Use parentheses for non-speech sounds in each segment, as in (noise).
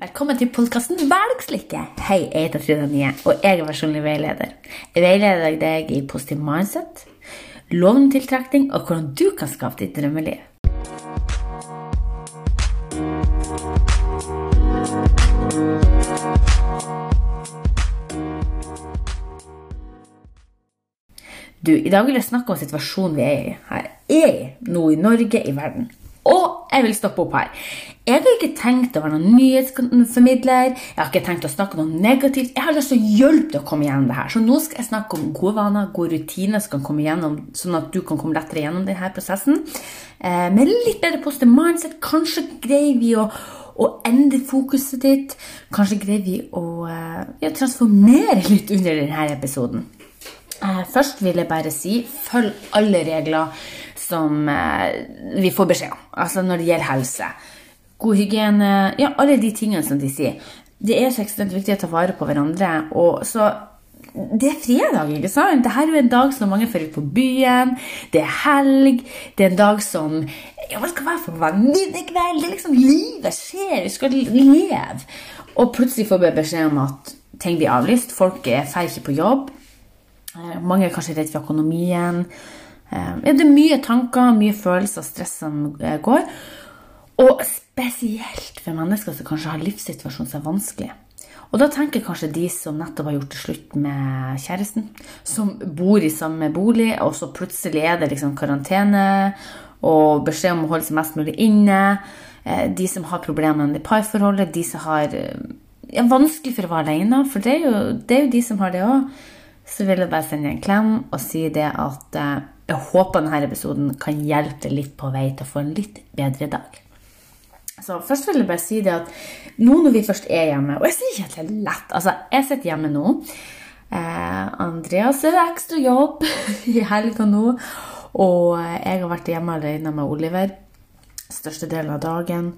Velkommen til podkasten Hverdagslykke. Hei, jeg heter Trude Nye, og jeg er personlig veileder. Jeg veileder deg i positiv mindset, lovende tiltrekning og hvordan du kan skape ditt drømmeliv. Du, I dag vil jeg snakke om situasjonen vi er i her. Er i nå i Norge, i verden. Jeg vil stoppe opp her. Jeg har ikke tenkt å være noen nyhetsformidler. Jeg har ikke tenkt å snakke noe negativt. Jeg har lyst til å hjelpe deg å komme gjennom det her. Så nå skal jeg snakke om gode vaner, gode rutiner som kan komme gjennom, sånn at du kan komme lettere gjennom denne prosessen. Eh, med litt bedre positiv mindset. Kanskje greier vi å, å endre fokuset ditt. Kanskje greier vi å eh, ja, transformere litt under denne episoden. Eh, først vil jeg bare si følg alle regler som eh, vi får beskjed om. Altså når det gjelder helse. God hygiene. Ja, alle de tingene som de sier. Det er så ekstremt viktig å ta vare på hverandre. Og så det er fredag, ikke sant? Dette er jo en dag som mange fører på byen. Det er helg. Det er en dag som ja, hva skal være for venninnekveld. Liksom livet skjer. Vi skal leve. Og plutselig får vi beskjed om at ting blir avlyst. Folk er ikke på jobb. Eh, mange er kanskje redd for økonomien. Eh, det er mye tanker, mye følelser og stress som eh, går. Og spesielt for mennesker som kanskje har livssituasjonen som er vanskelig. Og da tenker kanskje de som nettopp har gjort det slutt med kjæresten, som bor i samme bolig, og så plutselig er det liksom karantene og beskjed om å holde seg mest mulig inne. Eh, de som har problemer med parforholdet, de som har ja, vanskelig for å være alene, for det er jo, det er jo de som har det òg. Så vil jeg bare sende en klem og si det at jeg håper denne episoden kan hjelpe deg litt på vei til å få en litt bedre dag. Så først vil jeg bare si det at nå når vi først er hjemme Og jeg sier ikke at det er lett. Altså, jeg sitter hjemme nå. Eh, Andreas er ekstra jobb (laughs) i helga nå. Og jeg har vært hjemme alene med Oliver største delen av dagen.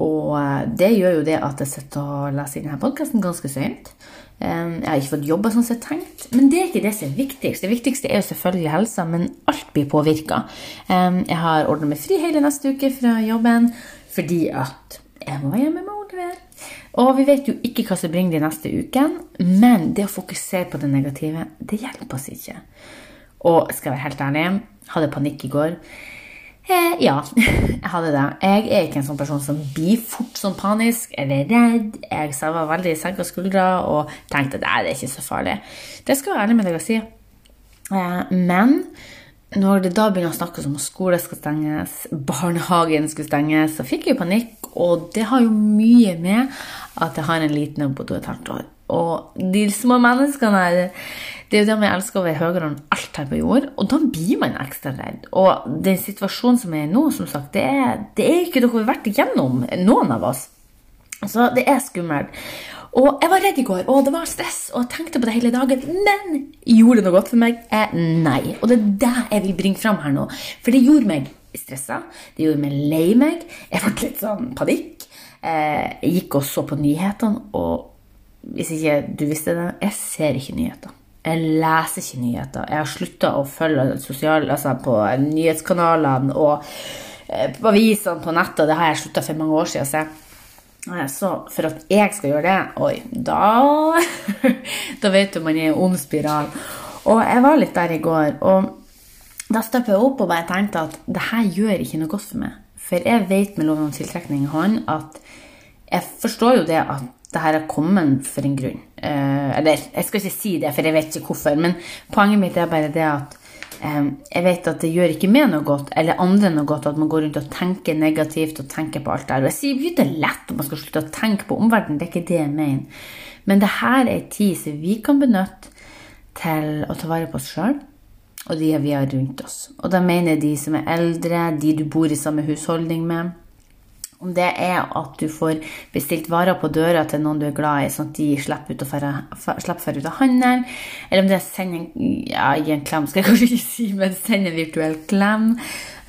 Og det gjør jo det at jeg sitter og leser denne podkasten ganske sent. Jeg har ikke fått jobba sånn som jeg tenkt, men det er ikke det som er viktigst. Det viktigste er jo selvfølgelig helsa, men alt blir påvirka. Jeg har ordna meg fri hele neste uke fra jobben fordi at jeg må være hjemme med Oliver. Og vi vet jo ikke hva som bringer de neste ukene, men det å fokusere på det negative, det hjelper oss ikke. Og skal jeg være helt ærlig, hadde panikk i går. Eh, ja, jeg hadde det. Jeg er ikke en sånn person som blir fort sånn panisk eller redd. Jeg var veldig senka skuldre og tenkte at det er ikke så farlig. Det skal jeg være ærlig med deg å si. Eh, men når det da begynner å snakkes om at skole skal stenges, barnehagen skal stenges, så fikk jeg panikk. Og det har jo mye med at jeg har en liten jobb på to og et halvt år. Og de små menneskene her det er jo det vi elsker å være høyere enn alt her på jord, og da blir man ekstra redd. Og den situasjonen som er nå, som sagt, det er, det er ikke noe vi har vært igjennom, noen av oss. Så det er skummelt. Og jeg var redd i går, og det var stress, og jeg tenkte på det hele dagen. Men gjorde det noe godt for meg? Eh, nei. Og det er det jeg vil bringe fram her nå. For det gjorde meg stressa. Det gjorde meg lei meg. Jeg ble litt sånn panikk. Eh, jeg gikk og så på nyhetene, og hvis ikke du visste det, jeg ser ikke nyheter. Jeg leser ikke nyheter. Jeg har slutta å følge sosial, altså på nyhetskanalene og eh, på avisene på nettet. Det har jeg slutta for mange år siden. Så for at jeg skal gjøre det, oi, da (laughs) Da vet du man er i en ond spiral. Og jeg var litt der i går, og da stoppa jeg opp og bare tenkte at det her gjør ikke noe godt for meg. For jeg vet med loven om tiltrekning i hånd at jeg forstår jo det at det her har kommet for en grunn. Eh, eller, jeg skal ikke si det, for jeg vet ikke hvorfor. Men poenget mitt er bare det at eh, jeg vet at det gjør ikke meg noe godt, eller andre noe godt, at man går rundt og tenker negativt og tenker på alt der. Og jeg sier jo det er lett om man skal slutte å tenke på omverdenen, det er ikke det jeg mener. Men det her er en tid som vi kan benytte til å ta vare på oss sjøl og de vi har rundt oss. Og da mener jeg de som er eldre, de du bor i samme husholdning med. Om det er at du får bestilt varer på døra til noen du er glad i, sånn at de slipper, ut ut av handelen, eller om det er å sende ja, en klem, skal jeg (laughs) kanskje ikke si, men sende en virtuell klem,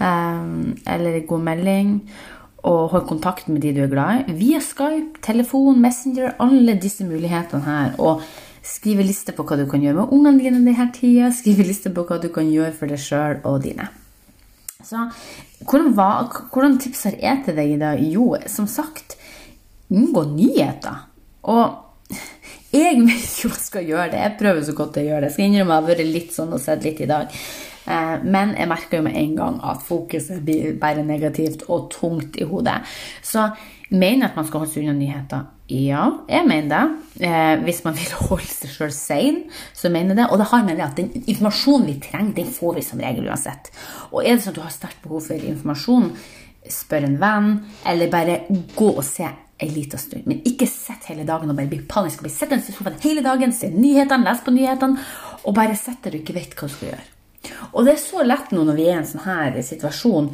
um, eller en god melding, og hold kontakt med de du er glad i, via Skype, telefon, Messenger, alle disse mulighetene her. og Skrive liste på hva du kan gjøre med ungene dine denne tida. Skrive liste på hva du kan gjøre for deg sjøl og dine. Så hvordan, var, hvordan tipser er til deg i dag? Jo, som sagt, unngå nyheter. Og jeg vet jo hva jeg skal gjøre det. Jeg prøver så godt jeg gjør det. Jeg skal innrømme jeg har vært litt sånn og sett litt i dag. Eh, men jeg merker jo med en gang at fokuset blir bare negativt og tungt i hodet. Så mener jeg at man skal holde seg unna nyheter? Ja, jeg mener det. Eh, hvis man vil holde seg sjøl sein, så mener jeg det. Og det har med det at den informasjonen vi trenger, den får vi som regel uansett. Og er det sånn at du har sterkt behov for informasjon, spør en venn, eller bare gå og se en liten stund. Men ikke sitt hele dagen og bare bli panisk. Bli sittende i sofaen hele dagen, se nyhetene, les på nyhetene, og bare sitt der du ikke vet hva du skal gjøre. Og det er så lett nå når vi er i en sånn her situasjon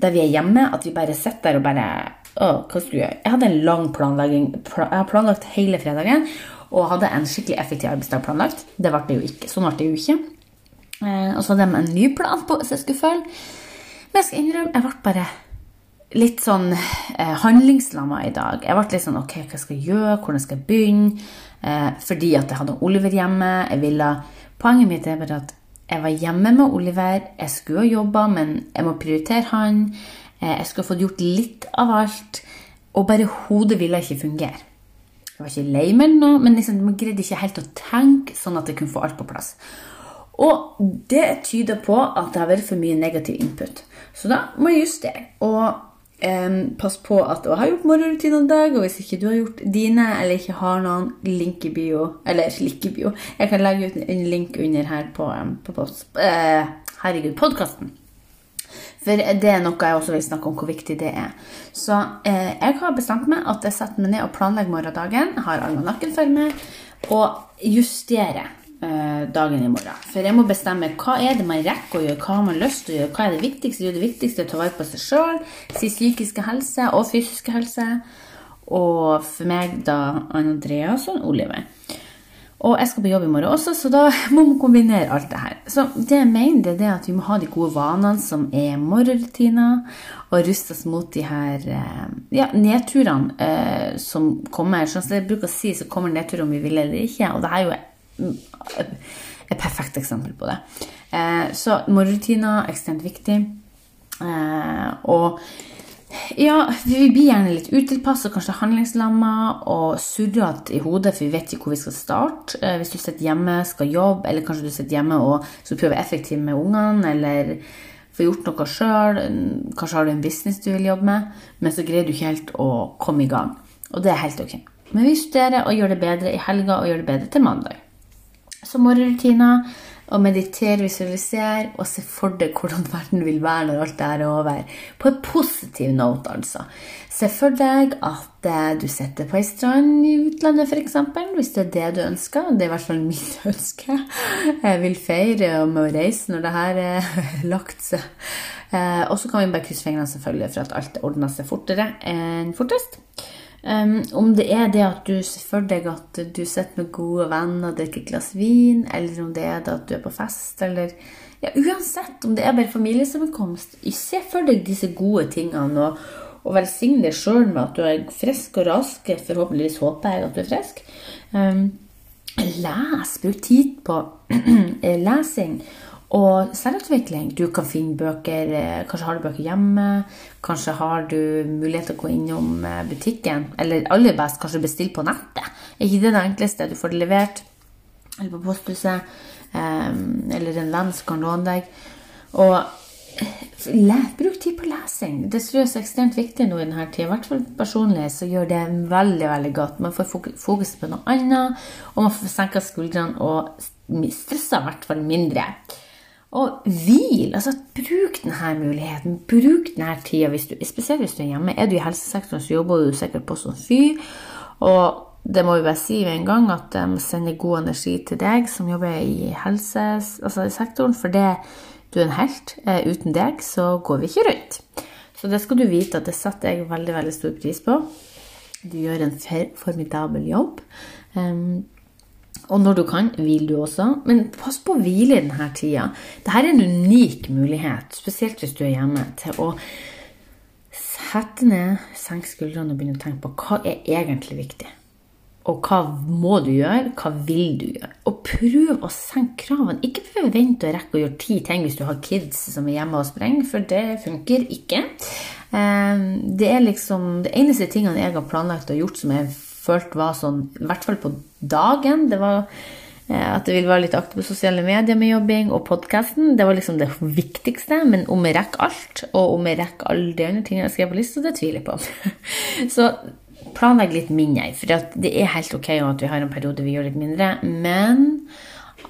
der vi er hjemme, at vi bare sitter der og bare å, hva skulle jeg gjøre? Jeg hadde en lang planlegging. Jeg har planlagt hele fredagen og hadde en skikkelig effektiv arbeidsdag planlagt. Det ble det jo ikke. Sånn ble det jo ikke. Eh, og så hadde jeg en ny plan på så jeg skulle følge. Men jeg skal innrømme, jeg ble bare litt sånn eh, handlingslamma i dag. Jeg ble litt sånn Ok, hva skal jeg gjøre? Hvordan skal jeg begynne? Eh, fordi at jeg hadde Oliver hjemme. Jeg ville, Poenget mitt er bare at jeg var hjemme med Oliver. Jeg skulle ha jobba, men jeg må prioritere han. Eh, jeg skulle fått gjort litt av alt. Og bare hodet ville ikke fungere. Jeg var ikke lei meg nå, men liksom, man greide ikke helt å tenke sånn at jeg kunne få alt på plass. Og det tyder på at det har vært for mye negativ input. Så da må jeg justere. Og eh, pass på at du har gjort morgenrutinen en dag, og hvis ikke du har gjort dine, eller ikke har noen link i bio Eller (laughs) link i bio Jeg kan legge ut en link under her på, på post, eh, Herregud, podkasten. For det er noe jeg også vil snakke om hvor viktig det er. Så eh, jeg har bestemt meg at jeg setter meg ned og planlegger morgendagen, har almanakken for meg, og justerer Eh, dagen i morgen. For jeg må bestemme hva er det man rekker å gjøre, hva har man lyst til å gjøre, hva er det viktigste. Jo, det viktigste er å ta vare på seg sjøl, sin psykiske helse og fysiske helse. Og for meg da Andreas og Oliver. Og jeg skal på jobb i morgen også, så da (laughs) må man kombinere alt det her. Så det jeg mener, det er at vi må ha de gode vanene som er morgenrutiner, og ruste oss mot de her eh, ja, nedturene eh, som kommer. Sånn som jeg bruker å si, så kommer nedturer om vi vil eller ikke. Og det er jo et perfekt eksempel på det. Eh, så morgenrutiner er ekstremt viktig. Eh, og ja, vi blir gjerne litt utilpasset, kanskje handlingslamma og surrete i hodet, for vi vet ikke hvor vi skal starte. Eh, hvis du sitter hjemme, skal jobbe, eller kanskje du sitter hjemme og skal prøve effektivt med ungene, eller få gjort noe sjøl. Kanskje har du en business du vil jobbe med, men så greier du ikke helt å komme i gang. Og det er helt ok. Men vi studerer og gjør det bedre i helga og gjør det bedre til mandag. Så morgenrutiner. Og meditere, visualisere og se for deg hvordan verden vil være når alt det er over. På en positiv note, altså. Se for deg at eh, du sitter på ei strand i utlandet, f.eks. Hvis det er det du ønsker. Det er i hvert fall mitt (laughs) ønske. Jeg vil feire med å reise når det her er (laughs) lagt seg. Eh, og så kan vi bare krysse fingrene selvfølgelig for at alt ordner seg fortere enn fortest. Um, om det er det at du ser for deg at du sitter med gode venner og drikker et glass vin, eller om det er det at du er på fest, eller ja, Uansett om det er bare familiesammenkomst, se for deg disse gode tingene og, og velsigne deg sjøl med at du er frisk og rask. Forhåpentligvis håper jeg at du er frisk. Um, les, bruk tid på (clears throat) lesing. Og selvutvikling. Du kan finne bøker eh, Kanskje har du bøker hjemme. Kanskje har du mulighet til å gå innom eh, butikken. Eller aller best, kanskje bestille på nettet. Er ikke det det enkleste? Du får det levert. Eller på posthuset. Eller en venn som kan låne deg. Og eh, bruk tid på lesing. Det tror jeg er ekstremt viktig nå i denne tida. I hvert fall personlig så gjør det veldig veldig godt. Man får fokus på noe annet, og man får senka skuldrene og stressa i hvert fall mindre. Og hvil. altså Bruk denne muligheten. Bruk denne tida, hvis du, spesielt hvis du er hjemme. Er du i helsesektoren, så jobber du sikkert på som fy. Og det må vi bare si med en gang at de må sende god energi til deg som jobber i helsesektoren, altså for det, du er en helt. Eh, uten deg så går vi ikke rundt. Så det skal du vite at det setter jeg veldig, veldig stor pris på. Du gjør en formidabel jobb. Um, og når du kan, hvil du også. Men pass på å hvile i denne tida. Dette er en unik mulighet, spesielt hvis du er hjemme, til å sette ned, senke skuldrene og begynne å tenke på hva er egentlig viktig. Og hva må du gjøre? Hva vil du gjøre? Og prøv å senke kravene. Ikke forvent å rekke å gjøre ti ting hvis du har kids som er hjemme og sprenger, for det funker ikke. Eh, det er liksom det eneste tingene jeg har planlagt og gjort som jeg følte var sånn, i hvert fall på dagen, det var eh, at det vil være litt aktiv på sosiale medier med jobbing og podkasten. Det var liksom det viktigste. Men om jeg rekker alt, og om jeg rekker alle de andre tingene jeg skrev på lista, det tviler jeg på. (laughs) Så planlegg litt mindre. For det er helt ok at vi har en periode vi gjør litt mindre. Men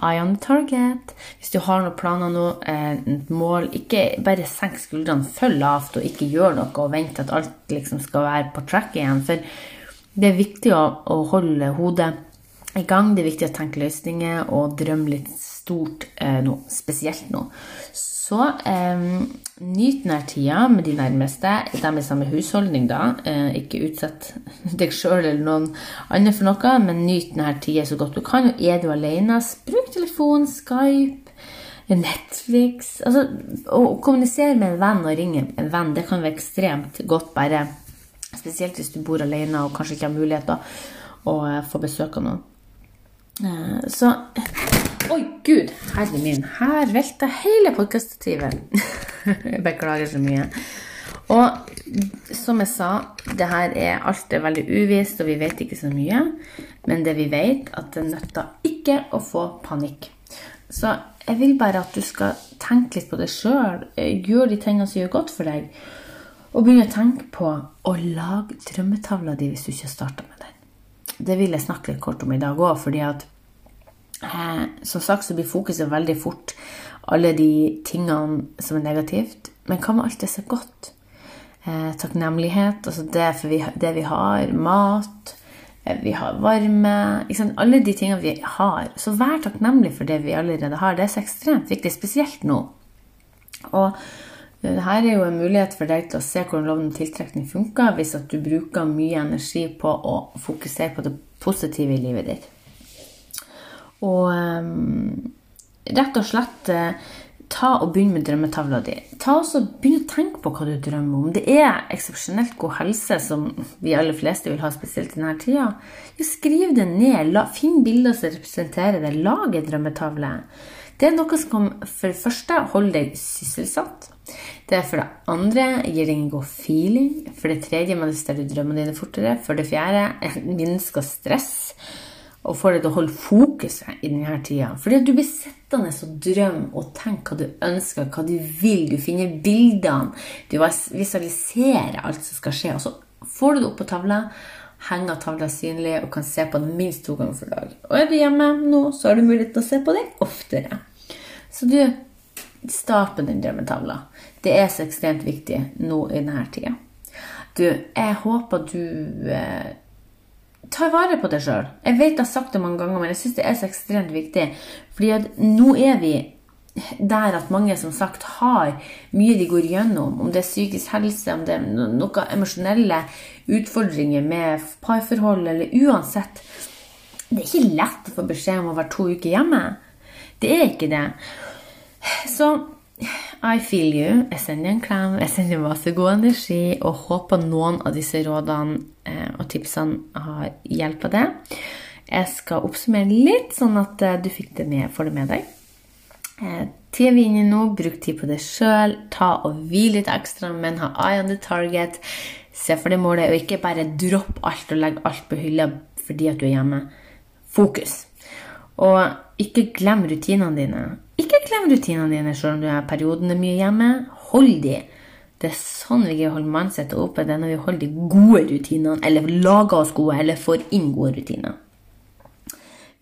eye on the target. Hvis du har noen planer nå, eh, et mål, ikke bare senk skuldrene følg lavt og ikke gjør noe og vent at alt liksom skal være på track igjen. For det er viktig å, å holde hodet i gang. Det er viktig å tenke løsninger og drømme litt stort eh, nå, spesielt nå. Så eh, nyt denne tida med de nærmeste, dem i samme husholdning, da. Eh, ikke utsett (laughs) deg sjøl eller noen andre for noe, men nyt denne tida så godt du kan. Og er du alene, bruk telefon, Skype, Netflix altså, Å kommunisere med en venn og ringe en venn, det kan være ekstremt godt, bare spesielt hvis du bor alene og kanskje ikke har mulighet til å eh, få besøk av noen. Eh, så Oi, gud, herre min. Her velta hele podkaststativet. (laughs) beklager så mye. Og som jeg sa, det her er alt er veldig uvisst, og vi vet ikke så mye. Men det vi vet, at det nytter ikke å få panikk. Så jeg vil bare at du skal tenke litt på det sjøl. Gjør de tingene som gjør godt for deg. Og begynne å tenke på å lage drømmetavla di hvis du ikke har starta med den. Det vil jeg snakke litt kort om i dag òg, fordi at Eh, som sagt så blir fokuset veldig fort alle de tingene som er negativt. Men hva med alt det som er godt? Eh, takknemlighet, altså det, vi, det vi har. Mat. Eh, vi har varme. Alle de tingene vi har. Så vær takknemlig for det vi allerede har. Det er så ekstremt viktig, spesielt nå. Og her er jo en mulighet for deg til å se hvordan loven om tiltrekning funker hvis at du bruker mye energi på å fokusere på det positive i livet ditt. Og um, rett og slett uh, ta og begynn med drømmetavla di. Ta også Begynn å tenke på hva du drømmer om. Det er eksepsjonelt god helse som vi aller fleste vil ha, spesielt i denne tida. Skriv det ned. La, finn bilder som representerer det. Lag en drømmetavle. Det er noe som for det første holder deg sysselsatt. Det er for det andre gir deg en god feeling. For det tredje manifesterer drømmene dine fortere. For det fjerde (laughs) minsker stress og får deg til å holde fokuset i denne tida. Fordi at du blir sittende og drømme og tenke hva du ønsker, hva du vil. Du finner bildene. Du visualiserer alt som skal skje. Og så får du det opp på tavla, henger tavla synlig og kan se på den minst to ganger for dag. Og er du hjemme nå, så har du mulighet til å se på det oftere. Så du start på den drømmetavla. Det er så ekstremt viktig nå i denne tida. Du, jeg håper du eh, tar vare på deg sjøl. Jeg vet jeg har sagt det mange ganger, men jeg syns det er så ekstremt viktig. Fordi at nå er vi der at mange som sagt har mye de går gjennom. Om det er psykisk helse, om det er noen emosjonelle utfordringer med parforhold, eller uansett. Det er ikke lett å få beskjed om å være to uker hjemme. Det er ikke det. Så I feel you. Jeg sender en klem. Jeg sender masse god energi og håper noen av disse rådene eh, og tipsene har hjulpet deg. Jeg skal oppsummere litt, sånn at eh, du fikk det med, får det med deg. Eh, Tida vi er inne i nå, bruk tid på deg sjøl. Ta og hvil litt ekstra, men ha eye on the target. Se for deg målet, og ikke bare dropp alt og legg alt på hylla fordi at du er hjemme. Fokus. Og ikke glem rutinene dine. Ikke glem rutinene dine selv om du er periodene mye hjemme. Hold de. Det er sånn vi holder mannsettet oppe. Det er når vi holder de gode rutinene, eller lager oss gode, eller får inn gode rutiner.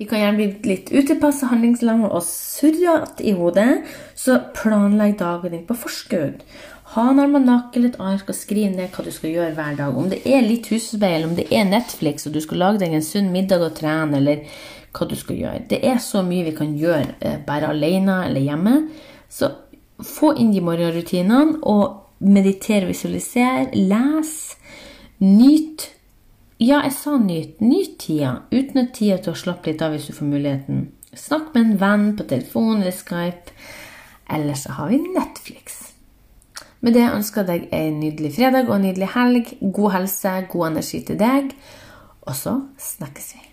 Vi kan gjerne bli litt utilpassa, handlingslamme og surrete i hodet, så planlegg dagen din på forskudd. Ha en almanakk eller et ark og skriv ned hva du skal gjøre hver dag. Om det er litt husarbeid, om det er Netflix og du skal lage deg en sunn middag og trene, eller hva du skal gjøre. Det er så mye vi kan gjøre eh, bare alene eller hjemme. Så få inn de morgenrutinene, og meditere, visualisere, les. Nyt. Ja, jeg sa nyt. Nyt tida. Utnytt tida til å slappe litt av hvis du får muligheten. Snakk med en venn på telefon eller Skype. Eller så har vi Netflix. Med det ønsker jeg deg en nydelig fredag og en nydelig helg. God helse, god energi til deg. Og så snakkes vi.